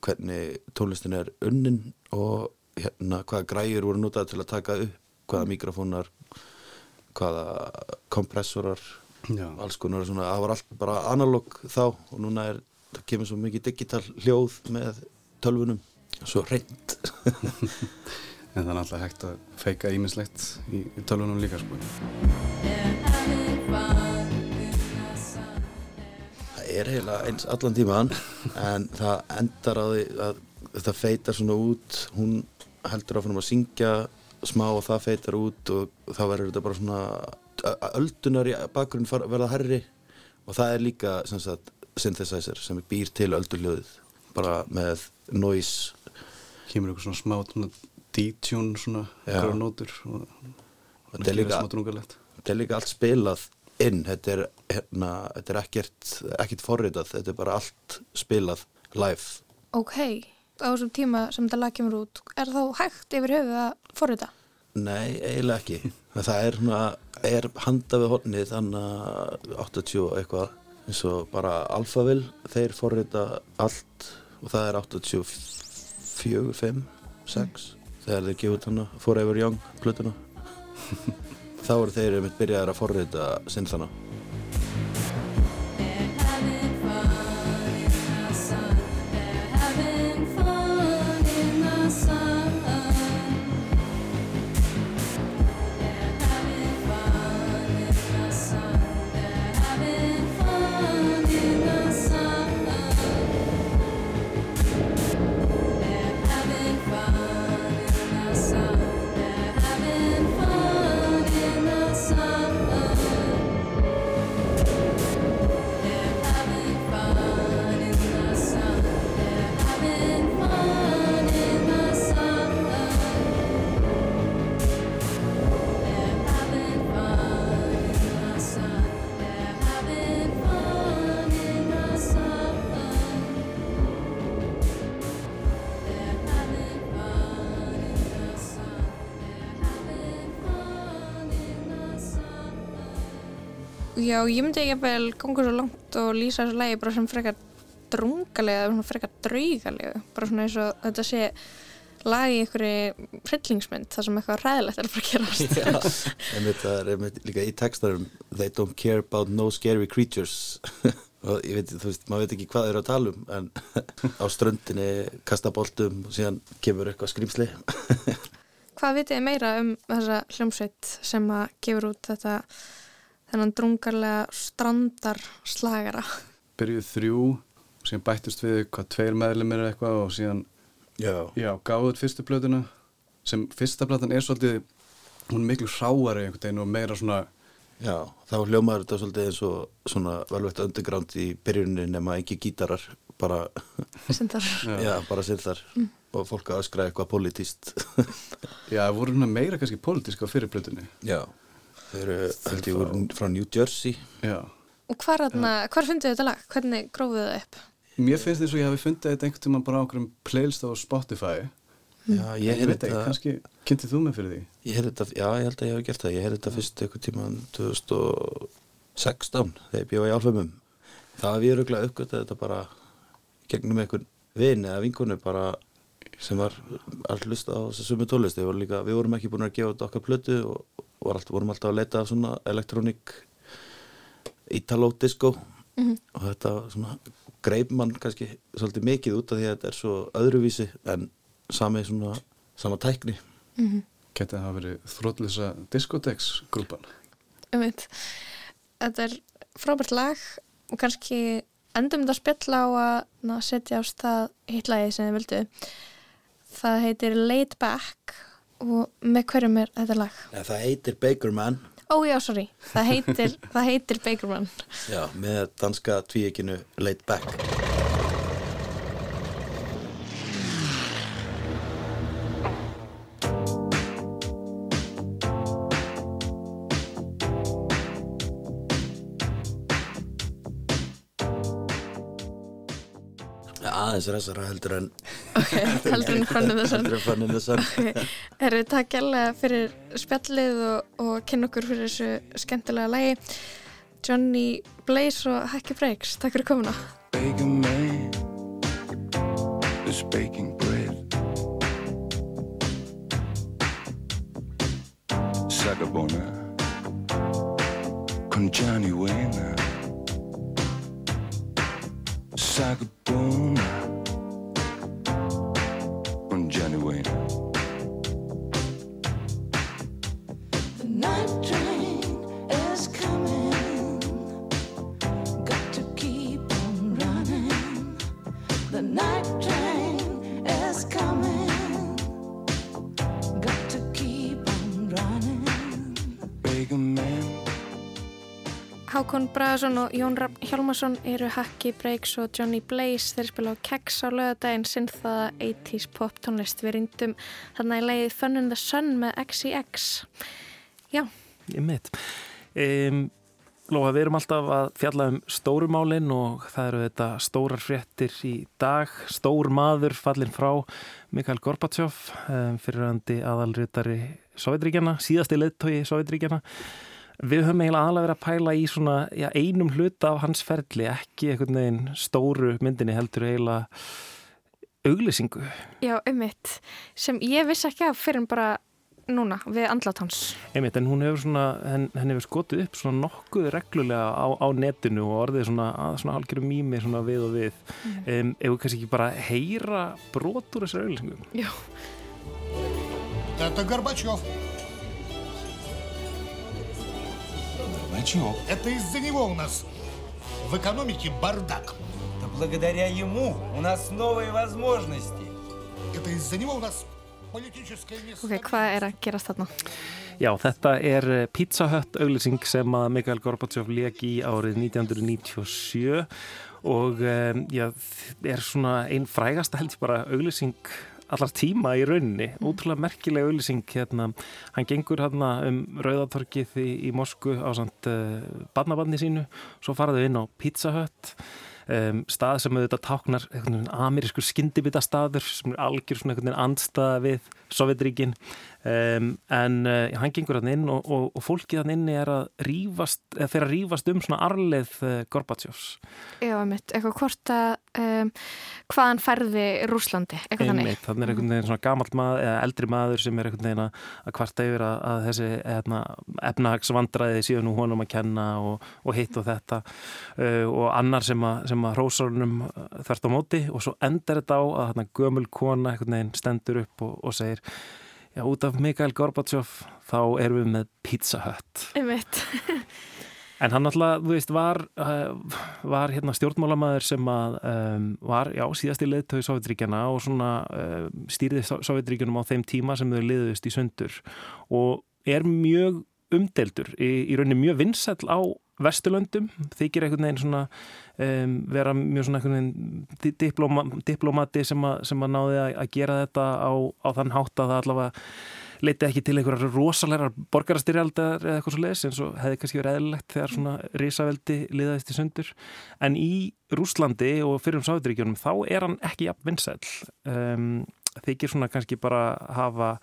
hvernig tónlistin er unnin og hérna hvaða græjur voru notað til að taka upp, hvaða mikrofónar, hvaða kompressorar, Já. alls konar svona, það var allt bara analog þá og núna er, það kemur svo mikið digital hljóð með tölvunum, svo reynd. En það er alltaf hægt að feika ímislegt í, í tölvunum líka sko. Það er eiginlega eins allan tímaðan en það endar á því að þetta feitar svona út hún heldur áfram að syngja smá og það feitar út og þá verður þetta bara svona öldunar í bakgrunn verða herri og það er líka sem sagt synthesizer sem býr til ölduljóðið bara með noise. Kemur eitthvað svona smá detune svona Já. einhverjar nótur og, og Þetta er líka- þetta er líka allt spilað inn. Þetta er, hérna, þetta er ekkert, ekkert forritað, þetta er bara allt spilað live. Ok, á þessum tíma sem þetta lag kemur út, er þá hægt yfir höfuð að forrita? Nei, eiginlega ekki. Það er, er handa við hornið þannig að 80 og eitthvað eins og bara Alphaville, þeir forrita allt og það er 84, 5, 6 þegar þeir gefa út hana Forever Young plötuna þá eru þeir einmitt byrjaðir að forrita synþana Já, ég myndi ekki vel ganga svo langt og lýsa þessu lagi bara sem frekar drungalega eða frekar draugalega bara svona eins og þetta sé lagi í einhverju hryllingsmynd þar sem eitthvað ræðilegt er að fara að gerast. Já, einmitt það er einmitt líka í textarum They don't care about no scary creatures. Og ég veit, þú veist, maður veit ekki hvað þeir eru að tala um en á ströndinni kasta boltum og síðan kemur eitthvað skrýmsli Hvað vitið meira um þessa hljómsveit sem að gefur út þetta þennan drungarlega strandar slagara? Byrjuð þrjú og síðan bættust við hvað tveir meðlumir eða eitthvað og síðan Já, Já, gáðuð fyrstu plötuna sem fyrsta platan er svolítið hún er miklu hráari einhvern veginn og meira svona já, þá hljómaður þetta svolítið eins og svona velvegt underground í byrjuninni nema ekki gítarar bara, Sindar. já, bara sildar og fólk að öskra eitthvað politíst Já, það voru meira kannski pólitíska fyrir plötunni. Já, þeir eru held ég voru frá New Jersey. Já, Og hvar, þarna, hvar fundið þetta lag? Hvernig grófið það upp? mér finnst þess að ég hafi fundið þetta einhvern tímann bara á okkur playlist á Spotify. Já, ég ekki, þetta kannski kynntið þú mig fyrir því? Ég heyrði þetta, já, ég held að ég hef gert það. Ég heyrði þetta fyrst eitthvað tíman 2016 þegar ég bjóða í álfumum Það hef ég röglega uppgötað þetta bara gegnum einhvern vin eða vinkonu bara sem var að hlusta á þessu sumu tónlist við við vorum ekki búin að gefa þetta okkar plötu og, og var allt, vorum alltaf að leita af svona elektrónik Italo disco Mhm. og þetta svona greip mann kannski svolítið mikið út af því að þetta er svo öðruvísi en sami svona sama tækni Geti það hafa verið þrótlisa diskoteksgrúpan. Einmitt. Þetta er frábært lag og kannski endum þetta spjall á að setja á stað hitlagið sem þið vildu. Það heitir Laid Back og með hverjum er þetta lag? ja, það heitir Baker Man Ó já, sorry, það heitir, það heitir Bakerman. já, með danska tvíekinu Laid Back aðeins resara heldur en Ok, heldur en fannum þessan. heldur en fannin þessan Erum við takk gælega fyrir spjallið og, og kynna okkur fyrir þessu skemmtilega lagi. Johnny Blaze og Hacky Breaks, takk fyrir komuna. Baker man is baking bread. Sagabona con Johnny Wayne. Sagabona con Johnny Hákon Braðarsson og Jón Rapp Hjálmarsson eru Hacky Breaks og Johnny Blaze þeir spila á Keks á lögadaginn sinnþaða 80s pop tónlist við reyndum þarna í leiðið Fun in the Sun með XCX Já, Ég mitt. Um, Lóa, við erum alltaf að fjalla um stórumálin og það eru þetta stórar fréttir í dag. Stór maður fallin frá Mikael Gorbachev, um, fyrirhandi aðalritari Sovjetríkjana, síðasti leittói Sovjetríkjana við höfum eiginlega aðalega verið að pæla í svona, já, einum hluta af hans ferli, ekki einhvern veginn stóru myndinni heldur eiginlega auglisingu. Já, einmitt, sem ég vissi ekki af fyrir en bara núna við andlatáns. Einmitt, en hún hefur svona, henn, henn hefur skotið upp svona nokkuð reglulega á, á netinu og orðið svona, svona algjörum mými svona við og við. Mm. Um, Ef við kannski ekki bara heyra brotur þessar auglisingu. Já. Þetta er Gorbachev. Горбачев. Это из-за него у нас в экономике бардак. Да благодаря ему у нас новые возможности. Это из-за него у нас политическая ok, нестабильность. hvað er að gerast þarna? Já, þetta er eh, Pizza Hut auðlýsing sem að Mikael Gorbachev leik í árið 1997 og um, já, er svona einn frægasta held ég bara auðlýsing allar tíma í rauninni, ótrúlega merkileg auðlýsing hérna, hann gengur hérna um Rauðatorkið í, í Moskvu á samt uh, badnabanni sínu, svo faraðu inn á Pizza Hut um, stað sem auðvitað táknar amerískur skyndibita staður sem er algjör svona einhvern veginn andstaða við Sovjetríkin um, en uh, hann gengur hann inn og, og, og fólkið hann inni er að rífast, eða þeir að rífast um svona arleið uh, Gorbatsjófs Já, ummitt, eitthvað hvort að um, hvaðan færði Rúslandi, eitthvað þannig. Einmitt, þannig er einhvern veginn svona gamalt maður eða eldri maður sem er einhvern veginn að, kvarta yfir að, að þessi hérna, efnahagsvandræði síðan nú honum að kenna og, og hitt og þetta. Uh, og annar sem að, sem að hrósarunum þvert á móti. Og svo endar þetta á að hérna, gömul kona einhvern veginn stendur upp og, og segir já, út af Mikael Gorbachev þá erum við með Pizza Hut. En hann alltaf, þú veist, var, uh, var hérna stjórnmálamæður sem að um, var, já, síðasti leiðtöðu Sovjetríkjana og svona uh, stýrði Sovjetríkjunum á þeim tíma sem þau liðust í sundur. Og er mjög umdeldur, í, í rauninni mjög vinsæll á Vesturlöndum, þykir einhvern veginn svona um, vera mjög svona einhvern veginn di- diplóma, diplómati sem, að- sem að náði að, gera þetta á, á þann hátt að það allavega leiti ekki til einhverjar rosalega borgarastyrjaldar eða eitthvað svo leiðis eins og hefði kannski verið eðlilegt þegar svona risaveldi liðaðist í sundur. En í Rúslandi og fyrir um Sáðuríkjunum þá er hann ekki jafn vinsæll. Um, þykir svona kannski bara hafa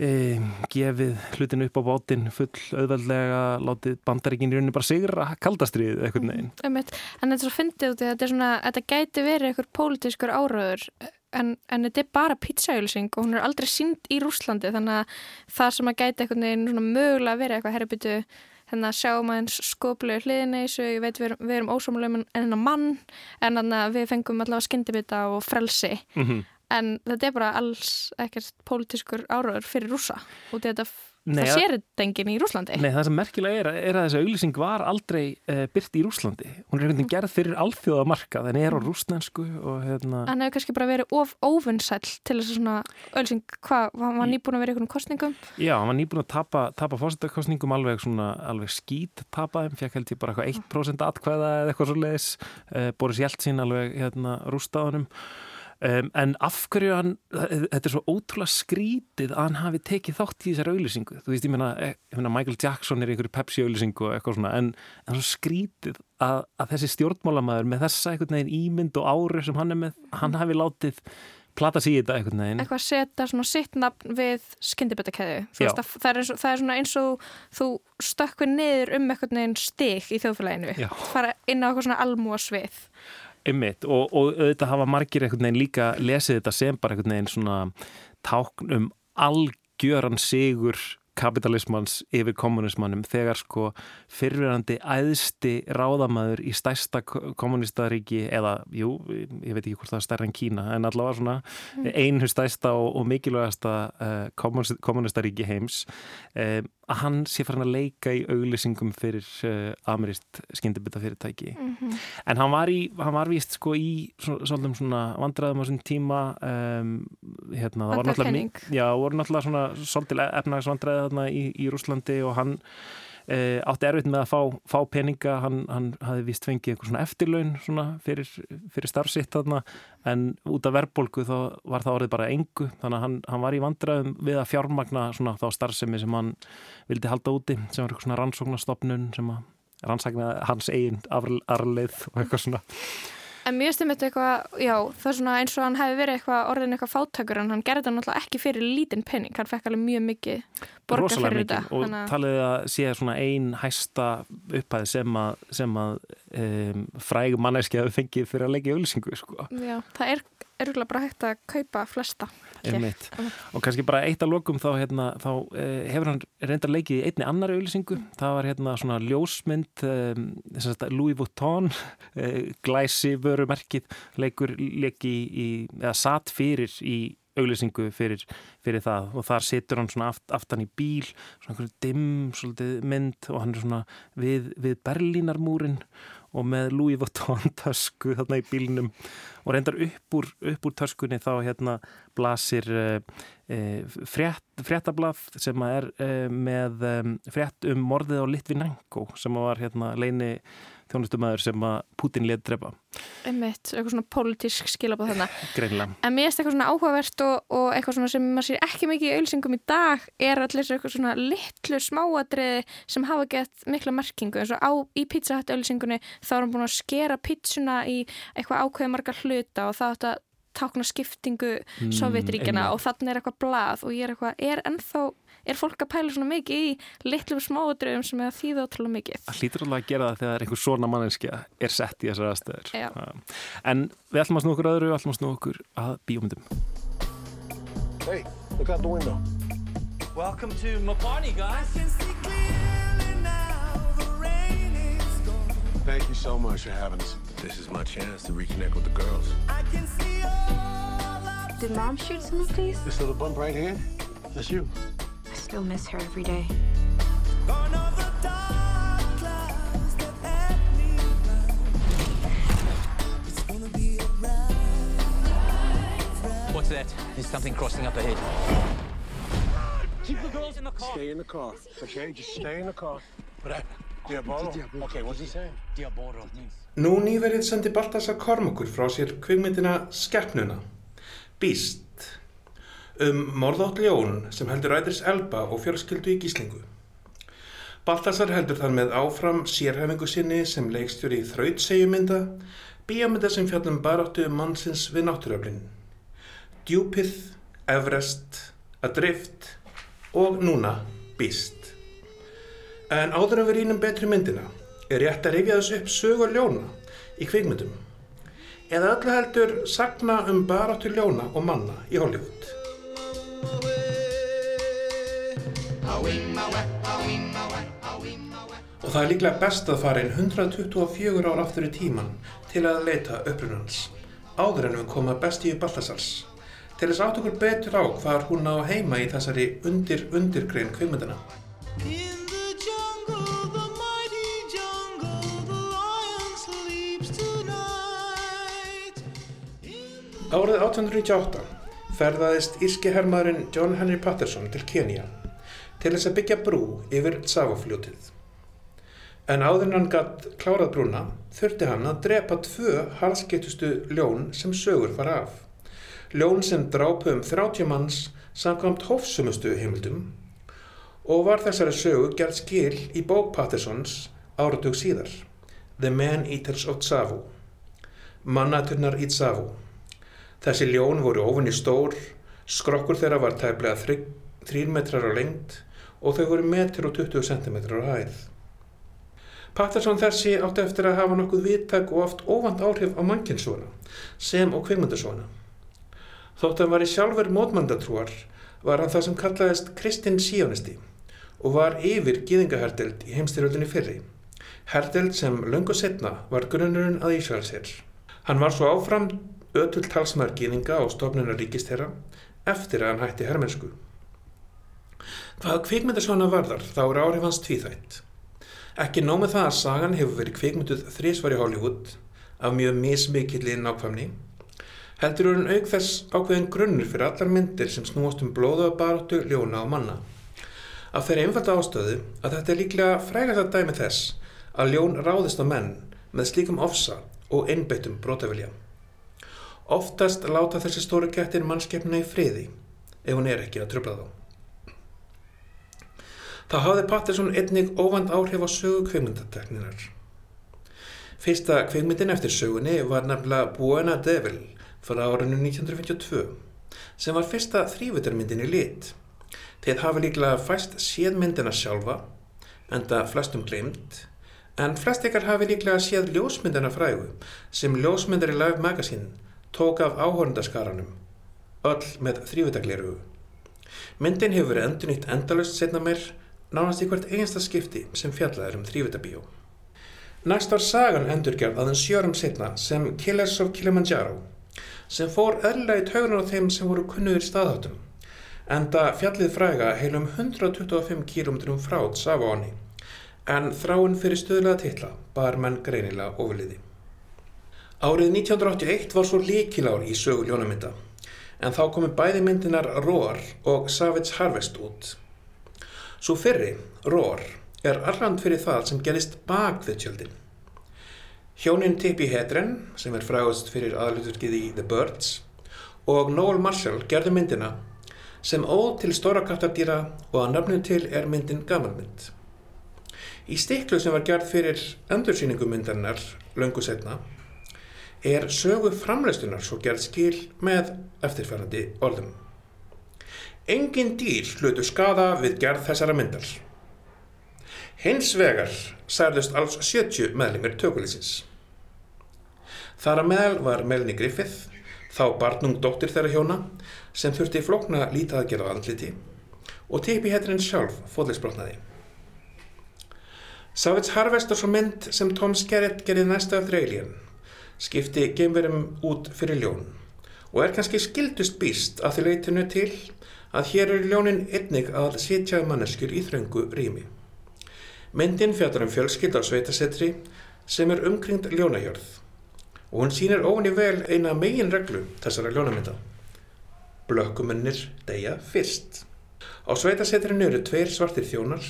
um, gefið hlutinu upp á bátinn full auðveldlega látið bandaríkin í rauninni bara sigra kaldastrið eitthvað neginn ummitt en þetta er svo fyndið út í þetta svona, þetta gæti verið eitthvað pólitískur áraður en, en þetta er bara pizzaauðlýsing og hún er aldrei sínd í Rúslandi þannig að það sem að gæti veginn svona mögulega verið eitthvað herrbyttu hérna sjáum aðeins í þessu, ég veit við erum, erum ósámulegum en hennar mann en þannig að við fengum allavega skyndibita og frelsi. Mhm. En þetta er bara alls ekkert pólitískur áraður fyrir rúsa og þetta, Nei, það að- sér þetta enginn í Rúslandi Nei, það sem merkilega er, er að þessi auglýsing var aldrei uh, byrt í Rúslandi. Hún er einhvern veginn gerð fyrir alþjóða marka, en er á rúsnensku og hérna... hann hefur kannski bara verið of óvinnsæll til þess að svona ölsing, hvað, var nýbúin að vera í einhvern kostningum Já, hann var nýbúin að tapa, tapa fórsetakostningum alveg svona, alveg skít tapaðum, fekk held ég bara eitthvað 1% atkvæða eða eitthvað svo leiðis, uh, Boris Jeltsin alveg hérna rústaðunum um, en af hverju hann þetta er svo ótrúlega skrítið að hann hafi tekið þátt í þessar auðlýsingu þú veist, ég meina, eh, ég meina Michael Jackson er einhverju Pepsi auðlýsingu og eitthvað svona en, en svo skrítið að, að þessi stjórnmálamæður með þessa einhvern veginn ímynd og ári sem hann er með, hann hafi látið plata sig í þetta einhvern veginn. Eitthvað að setja svona sitt nafn við skyndibötakeðu Já. það, það, er það er svona eins og þú stökkur niður um einhvern veginn stig í þjóðfélaginu. Já. fara inn á eitthvað svona almúa svið Einmitt, og, og auðvitað hafa margir einhvern veginn líka lesið þetta sem bara einhvern veginn svona tákn um algjöran sigur kapitalismans yfir kommunismannum þegar sko fyrfirandi æðsti ráðamaður í stærsta kommunistaríki eða, jú, ég veit ekki hvort það er stærra en Kína, en allavega svona Mm. einu stærsta og, og mikilvægasta uh, kommunist, kommunistaríki heims um, að hann sé farin að leika í auglýsingum fyrir uh, amirist skyndibita fyrirtæki Mhm. en hann var, í, hann var víst sko í svo- svolítum svona vandræðum á þessum tíma um, hérna, það var náttúrulega já, voru náttúrulega svona svolítil efnagsvandræði þarna í, í Rúslandi og hann Uh, átti erfitt með að fá, fá peninga. Hann, hann hafði vist fengið einhver svona eftirlaun svona fyrir, fyrir starfsitt þarna. En út af verðbólgu þá var það orðið bara engu. Þannig að hann, hann var í vandræðum við að fjármagna svona þá starfsemi sem hann vildi halda úti sem var eitthvað svona rannsóknastofnun sem að rannsaknaði hans eigin arl- arleið og eitthvað svona En mér finnst þetta eitthvað, já, það er svona eins og hann hefði verið eitthvað orðin eitthvað fátækur en hann gerði þetta náttúrulega ekki fyrir lítinn penning, hann fekk alveg mjög mikið borga rosalega fyrir mikið þetta. og þannig talið að sé svona ein hæsta upphæð sem að, sem að um, fræg manneskja hefur fengið fyrir að leggja auðlýsingu sko. Já, það er örgulega bara hægt að kaupa flesta. Einmitt. og kannski bara eitt að lokum þá, hérna, þá uh, hefur hann reyndar leikið í einni annari auðlýsingu það var hérna svona ljósmynd um, sagt, Louis Vuitton uh, glæsi vörumerkið leikur leiki í, eða satt fyrir í auglýsingu fyrir, fyrir það. Og þar situr hann svona aft, aftan í bíl svona einhverju dimm svolítið mynd og hann er svona við, við Berlínarmúrin og með Louis Vuitton tösku þarna í bílnum. Og reyndar upp úr, upp úr töskunni þá hérna blasir uh, frétt, fréttablað sem er uh, með um, frétt um morðið á Litvinenko sem var hérna leini þjónustumæður sem að Putin let drepa Einmitt, eitthvað svona pólitísk skilabóð þarna. greinlega. En mér finnst eitthvað svona áhugavert og, og eitthvað svona sem maður sér ekki mikið í auðlýsingum í dag er allir eitthvað svona litlu smáadriði sem hafa gett mikla merkingu eins og á, í Pizza Hut auðlýsingunni þá er hann búin að skera pizzuna í eitthvað ákveði marga hluta og það átt að tákna skiptingu Mm, Sovjetríkjana og þannig er eitthvað blað og ég er eitthvað, er ennþá er fólk að pæla svona mikið í litlum smáadriðum sem er að þýða ótrúlega mikið Það hlýtur alveg að gera það þegar einhver svona manneskja er sett í þessar aðstæður. Já. En við ætlum að snú okkur öðru, við ætlum að snú okkur að bíómyndum. Hey, look out the window. Welcome to my party, guys. Thank you so much for having us. This is my chance to reconnect with the girls. Did mom shoot some of these? This little bump right here, that's you. I still miss her every day. What's that? There's something crossing up ahead. Keep the girls in the car. Stay in the car, okay? Just stay in the car. What happened? Diabolo? Okay, what's he saying? Diabolo means Nú nýverið sendi Baltasar Kormakur frá sér kvikmyndina Skeppnuna, Beast, um morðátt ljón sem heldur Ræðris Elba og fjölskyldu í gíslingu. Baltasar heldur þar með áfram sérhæfingu sinni sem leikstjóri í þrautsegjumynda, bíamynda sem fjallum baráttu mannsins við náttúröflin. Djúpið, Everest, Adrift og núna Beast. En áður en við rínum betri myndina er rétt að rifja þessu upp sögur ljóna í kvikmyndum. eða öllu heldur sagna um baráttu ljóna og manna í Hollywood. Og það er líklega best að fara inn 124 ár aftur í tíman til að leita upprunans, áður en við koma bestíu Baltasars, til þess átt okkur betur á hvar hún á heima í þessari undir-undirgrein kveimundina. Árið 1898 ferðaðist írski hermaðurinn John Henry Patterson til Kenya til þess að byggja brú yfir Tsavo-fljótið. En áður en hann gatt klárað brúna þurfti hann að drepa tvö harðskiptustu ljón sem sögur fara af. Ljón sem drápu um 30 manns samkvæmt hófsumustu heimildum og var þessari sögu gerð skil í bók Pattersons áratug síðar, The Man-Eaters of Tsavo, Mannaturnar í Tsavo. Þessi ljón voru ofinni stór, skrokkur þeirra var tæplega 3 metrar á lengt og þau voru metr og 20 cm á hæð. Patterson þessi átti eftir að hafa nokkuð vittak og oft óvand áhrif á mannkinsvona, sem og kveimundasvona. Þótt að hann var í sjálfur mótmandatrúar var hann það sem kallaðist Kristinn Sionisti og var yfir gýðingaherdeld í heimstyrjöldinni fyrri, herdeld sem löngu setna var grunnurinn að Ísraelsherr. Hann var svo áfram ötull talsmaður gýðinga og stofnunar ríkistera eftir að hann hætti herrmennsku. Hvað kvikmyndasvona varðar þá er áhrif hans tvíþætt. Ekki nómið það að sagan hefur verið kvikmynduð þrísvar í Hollywood af mjög mismikilli nákvæmni, heldur hann auk þess ákveðin grunnur fyrir allar myndir sem snúast um blóðabaróttu, ljóna og manna. Af þeirri einfalda ástöðu að þetta er líklega frægast að dæmi þess að ljón ráðist á menn með slíkum ofsa og einbeittum brotavilja. Oftast láta þessi stóru kettir mannskeppna í friði ef hún er ekki að tröfla þá. Það hafði Patterson einnig óvand áhrif á sögu kveimyndatekninar. Fyrsta kveimyndin eftir sögunni var nefnilega Buena Devil frá árinu 1952 sem var fyrsta þrývutarmyndin í lit. Þeir hafi líklega fæst séð myndina sjálfa, enda flestum glemt, en flest ykkar hafi líklega séð ljósmyndina frægu sem ljósmyndar í Live Magazine tók af áhörndaskaranum, öll með þrývutagleru. Myndin hefur verið endurnýtt endalust setna meir nánast í hvert einasta skipti sem fjallaður um þrývutabíó. Næst var sagan endurgerð aðeins sjörum setna sem Killers of Kilimanjaro sem fór eðlilega í taugunar á þeim sem voru kunnuður staðháttum enda fjallið fræga heilum 125 km frá Tsavóni en þráinn fyrir stöðlega titla bar menn greinilega ofliði. Árið 1981 var svo líkilár í sögu ljónamynda en þá komi bæði myndinar Roar og Savage Harvest út. Svo fyrri, Roar, er arrand fyrir það sem gerist bak við tjöldin. Hjónin Tippi Hedren, sem er frægast fyrir aðluturkið í The Birds, og Noel Marshall gerðu myndina sem óð til stóra kattardýra og að nafnu til er myndin gamalmynd. Í stiklu sem var gerð fyrir endursýningumyndarinnar löngu setna er sögu framleistunar svo gerð skil með eftirfærandi orðum. Engin dýr hlutu skada við gerð þessara myndar. Hins vegar særðust alls 70 meðlimir tökulísins. Þar að meðal var Melanie Griffith, þá barnung dóttir þeirra hjóna, sem þurfti flokna lítaðgerð á andliti og Tippi hættirinn sjálf fóðlegsbrotnaði. Savage Harvest er svo mynd sem Tom Skerritt gerði næsta eftir Alien, skipti geimverum út fyrir ljón og er kannski skildust býst að því leitinu til að hér er ljónin einnig að sitja manneskjur í þröngu rými. Myndin fjallar um fjölskyld á sveitasetri sem er umkringt ljónahjörð og hún sýnir ofni vel eina megin reglu þessara ljónamynda. Blökkumennir deyja fyrst. Á sveitasetrinu eru tveir svartir þjónar,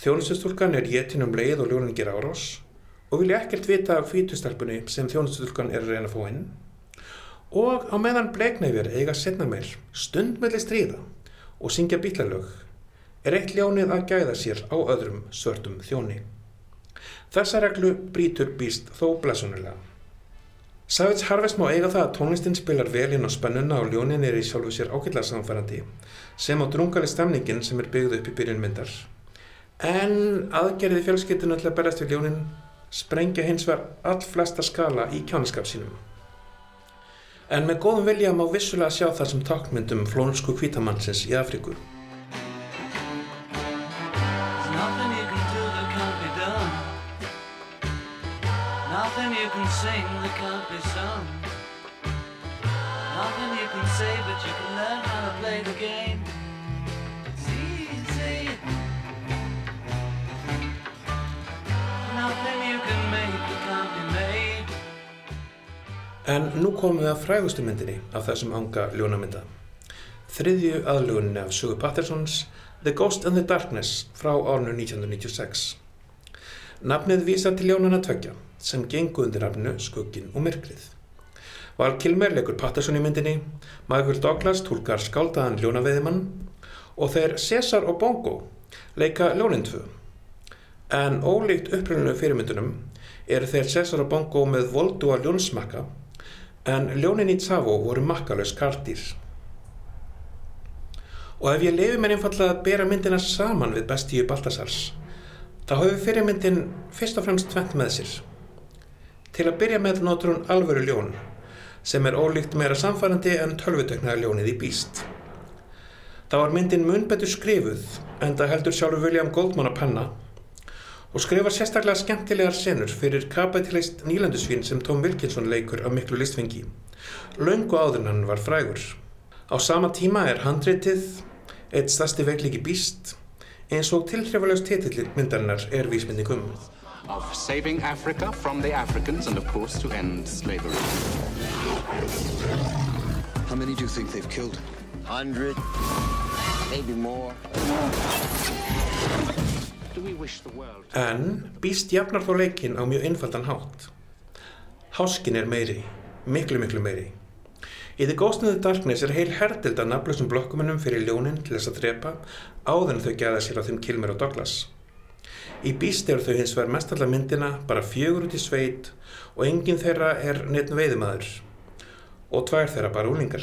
þjónustustúlkan er jétin um leið og ljónin ger árás og vilja ekkert vita af hvítustelpunni sem þjónustustúlkan er að reyna að fá inn og á meðan bleiknæfjar eiga setna meir stund melli stríða og syngja bílalög er eitt ljónið að gæða sér á öðrum svörtum þjóni. Þessa reglu brítur býst þó blessunulega. Savage Harvest má eiga það að tónlistin spilar vel inn á spennuna og ljónin er í sjálfu sér ágætlar samfærandi sem á drungali stemningin sem er byggð upp í byrjun myndar. En aðgerðið fjölskyttinu til að berast við ljónin sprengja hins vegar all flesta skala í kjánaskap sínum. En með góðum vilja má vissulega sjá það sem tákmyndum flónsku kvítamannsins í Afríku. There's nothing you can do that can't be done. Nothing you can sing that can't be sung. Nothing you can say, but you can learn how to play the game. En nú komum við að frægustu myndinni af þessum anga ljónamynda. Þriðju aðlugunni af Sugur Pattersons The Ghost and the Darkness frá árnu 1996. Nafnið vísar til ljónana tveggja sem gengu undir nafnu Skuggin og Myrkrið. Val Kilmer leikur Patterson í myndinni, Michael Douglas tólkar skáldaðan ljónaveiðimann og þeir Cesar og Bongo leika ljónin tvö. En ólíkt upprunnu fyrirmyndunum eru þeir Cesar og Bongo með voldúa ljónsmakka en ljónin í Tsavo voru makkalös kartýr. Og ef ég lefi mér einfallega að bera myndina saman við bestíu Baltasars, þá hefur fyrirmyndin fyrst og fremst tvent með sér. Til að byrja með notur hún alvöru ljón, sem er ólíkt meira samfærandi en tölvutöknaða ljónið í býst. Það var myndin mun betur skrifuð, en það heldur sjálfur William Goldman að penna, og skrifar sérstaklega skemmtilegar senur fyrir kapitalist nýlandusvín sem Tom Wilkinson leikur af miklu listfengi. En hann var frægur. Á sama tíma er handritið eitt stærsti veikliki býst eins og tilhrifalegst titill myndarinnar er vísmyndingum. of saving Africa from the Africans and, of course, to end slavery. How many do you think they've killed? Hundred, maybe more. En býst jafnar þó leikinn á mjög einfaldan hátt. Háskin er meiri, miklu miklu meiri. Í The Ghost in the Darkness er heil herdild af nafnlausum blokkumunum fyrir ljónin til þess að drepa áður en þau gæða sér á þeim Kilmer og Douglas. Í Beast eru þau hins vegar mestallar myndina bara fjögur út í sveit og enginn þeirra er neitt veiðmaður og tvær þeirra bara úlingar.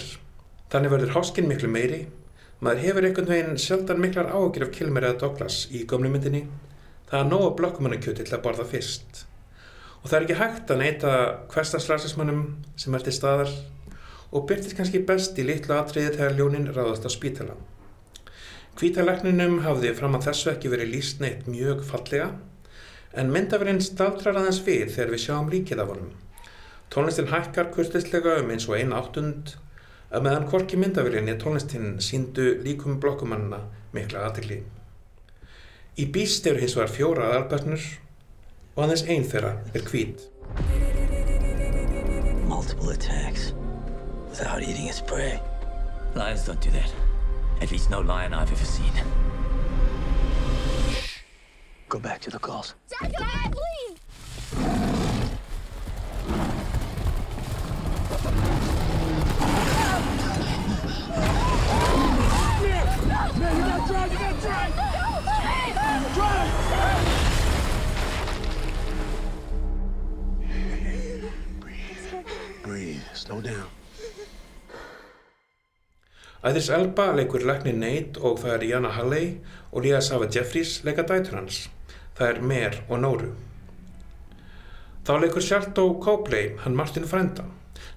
Þannig verður háskin miklu meiri, maður hefur einhvern veginn sjaldan miklar áhugir af Kilmer eða Douglas í gömlu myndinni, það er nóga blokkumannakjöti til að borða fyrst. Og það er ekki hægt að neyta hverstagsrasismannum sem er til staðar og byrtist kannski best í litlu atriði þegar ljónin ráðast á spítala. Hvítalækninum hafði fram að þessu ekki verið líst neitt mjög fallega en myndafurinn staldrar aðeins við þegar við sjáum líkið af honum. Tónlistin hækkar kurtislega um eins og einn áttund að meðan hvorki myndafurinni tónlistin síndu líkum blokkumannina mikla aðtegli. Í býst eru hins vegar fjóra og aðeins einn þeirra er. Multiple attacks without eating its prey. Lions don't do that. At least no lion I've ever seen. Go back to the calls. Jacqueline, please! No, Slow down. Æðris Elba leikur lækni Nate og það er Jana Halley og Lía Sava Jeffries leika dætur hans. Það er Mer og Nóru. Þá leikur Sjaltó Copley, hann Martin Frenda,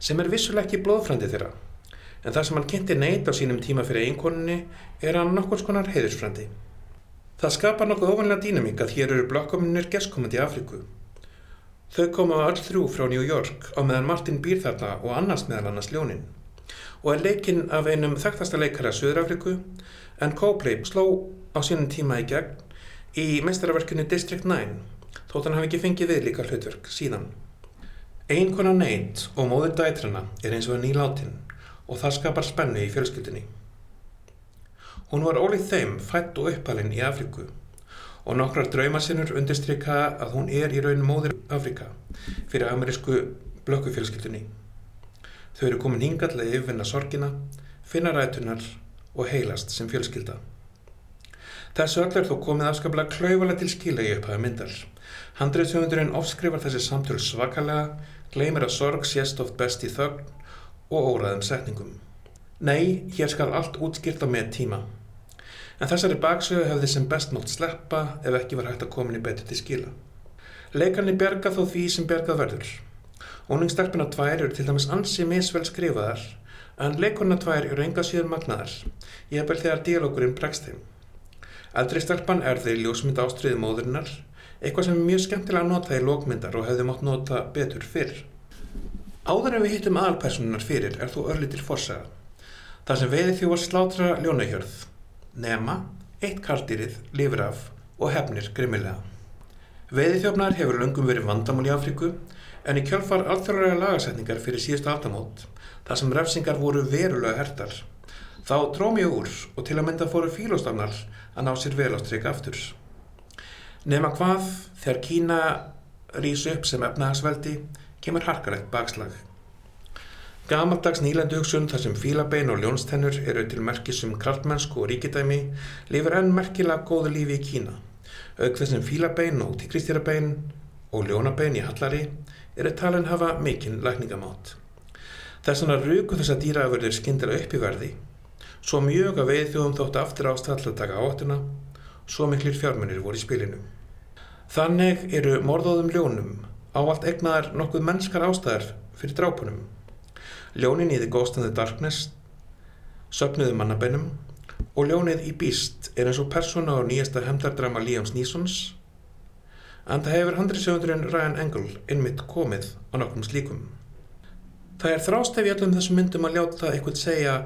sem er vissulega ekki blóðfrændi þeirra. En það sem hann kynnti Nate á sínum tíma fyrir einkoninni er hann nokkur skonar heiðursfrændi. Það skapar nokkuð ofanlega dýnamík að hér eru blokkominir gestkomandi í Afríku. Þau koma öll þrjú frá New York á meðan Martin býr þarna og annars meðal annars ljónin og er leikinn af einum þekktasta leikara Suður-Afriku en Copley sló á sínum tíma í gegn í meistaraverkinu District 9 þótt hann hafi ekki fengið við líka hlutverk síðan. Einkona Nate og móður dætrana er eins og nýláttinn og það skapar spennu í fjölskyldinni. Hún var ólíð þeim fætt og uppalinn í Afriku og nokkrar draumasinnur undirstryka að hún er í raun móðir Afrika fyrir amerísku blökkufjölskyldinni. Þau eru komin hingað til að yfirvinna sorgina, finna rætunar og heilast sem fjölskylda. Þessu öll er þó komið afskaplega klaufalega til skila í upphæðu myndar. Handriðsöfundurinn ofskrifar þessi samtöl svakalega, gleymir að sorg sést oft best í þögn og óraðum setningum. Nei, hér skal allt útskýrt á með tíma. En þessari baksögu hefði sem best mátt sleppa ef ekki var hægt að komin í betur til skila. Leikarni bjarga þó því sem bjargað verður. Óningsstelpuna tvær eru til dæmis ansi misvel skrifaðar en leikurna tvær eru enga síður magnaðar, ég hef vel þegar díalókurinn bregst þeim. Eldri stelpan er þeir ljósmynda ástriði móðurinnar, eitthvað sem er mjög skemmtilega notað í lókmyndar og hefði mátt nota betur fyrr. Áður en við hittum aðalpersonunar fyrir er þú örlitil forsaga. Það sem veiði þjóvar slátra ljónahjörð, nema, eitt kardýrið, lifir af og hefnir grimmilega. Veiði þjófnar hefur löngum verið vandamál í Afríku en í kjölfar alþjóðlega lagasetningar fyrir síðustu aftamót, þar sem refsingar voru verulega hertar, þá dróm ég úr og til að mynda fóru fílóstafnar að ná sér vel á stryk aftur. Nema hvað, þegar Kína rýs upp sem efnahagsveldi, kemur harkalegt bakslag. Gamaldags nýlendu hugsun þar sem fílabein og ljónstennur eru til merkisum krartmennsku og ríkidæmi lifir enn merkilega góðu lífi í Kína. Auk þessum fílabein og tíkristýrabein og ljónabein í hallari eru talin hafa mikinn lækningamátt. Þess vegna ruku þessa dýraafurðir skyndilega upp í verði, svo mjög að veið þjóðum þóttu aftur ástall að taka áttuna, svo miklir fjármunir voru í spilinu. Þannig eru morðóðum ljónum ávallt egnaðar nokkuð mennskar ástæðar fyrir drápunum. Ljónin í The Ghost in the Darkness, söpnuðu mannabennum og ljónið í Beast er eins og persóna á nýjasta hemdardrama Liams Neesons en það hefur handriðsögundurinn Ryan Engel innmitt komið á nokkrum slíkum. Það er þrástef í öllum þessum myndum að ljáta eitthvað segja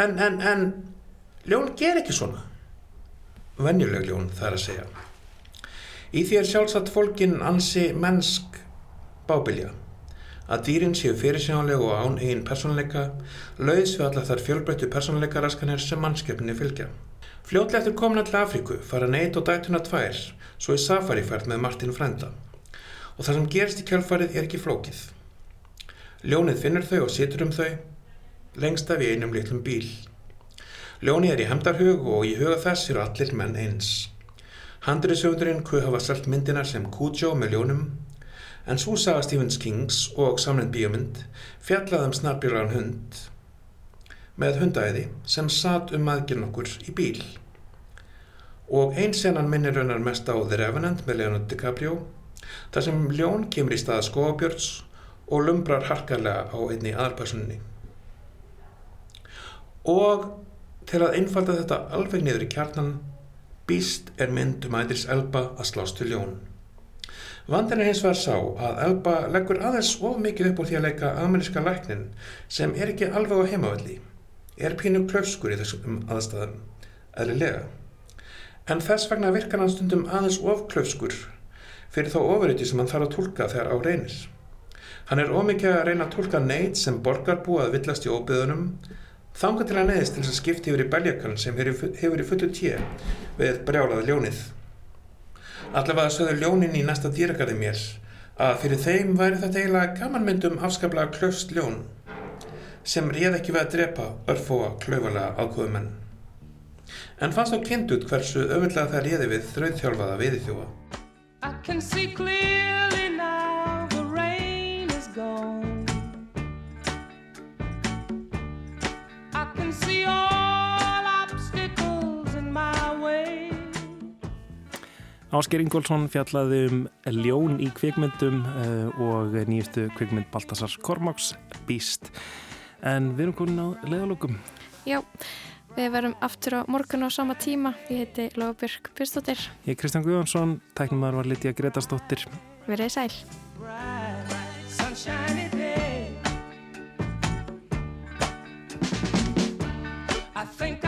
en, en, en, ljón ger ekki svona. Venjuleg ljón það er að segja. Í því er sjálfsagt fólkin ansi mennsk bábilja að dýrin séu fyrirsjónlega og án eigin persónleika lauðs við allar þar fjölbreyttu persónleika raskanir sem mannskjöfninni fylgja. Fljótlega eftir komin allir Afríku fara neitt og dætuna tvær svo í safarifært með Martin Frenda og það sem gerist í kjölfarið er ekki flókið. Ljónið finnur þau og situr um þau lengst af í einum litlum bíl. Ljónið er í hemdarhug og í huga þess eru allir menn eins. Handriðsögundurinn kuð hafa selt myndina sem Cujo með ljónum en svo saga Stephens Kings og samlend bíómynd fjallaði um snarbjörlan hund með hundæði sem satt um aðgjörn okkur í bíl. Og einn senan minnir raunar mest á The Revenant með Leonardo DiCaprio þar sem ljón kemur í staða skóabjörns og lumbrar harkarlega á einni aðarpersoninni. Og til að einfalda þetta alveg niður í kjarnan býst er mynd um æðris Elba að slást til ljón. Vandin er hins vegar sá að Elba leggur aðeins of mikið upp úr því að leika ameríska læknin sem er ekki alveg á heimavalli, er pínu klöfskur í þessum aðstæðum, eðlilega. En þess vegna virkar hann stundum aðeins of klöfskur fyrir þá ofuriti sem hann þarf að tólka þegar á reynir. Hann er ómikið að reyna að tólka neitt sem borgar búið að villast í óbyðunum þanga til að neðist til þess að skipti yfir í beljakan sem hefur í fullu tíu við brjálaði ljónið. Allavega sögðu ljónin í næsta dýragarði mér að fyrir þeim væri þetta eiginlega gamanmyndum afskaplega klöfst ljón sem réð ekki við að drepa örfóa klöfulega ákvöðumenn. En fannst þá kynnt út hversu öfullega það réði við þrauðþjálfaða viðþjóa. I Ásker Ingólfsson fjallaði um ljón í kvikmyndum eh, og nýjastu kvikmynd Baltasars Kormáks, Býst. En við erum komin á leðalókum. Já, við verum aftur á morgun á sama tíma. Ég heiti Lofbjörg Pyrstóttir. Ég er Kristján Guðvansson, tæknumar var litja Gretastóttir. Við reyðum sæl. I think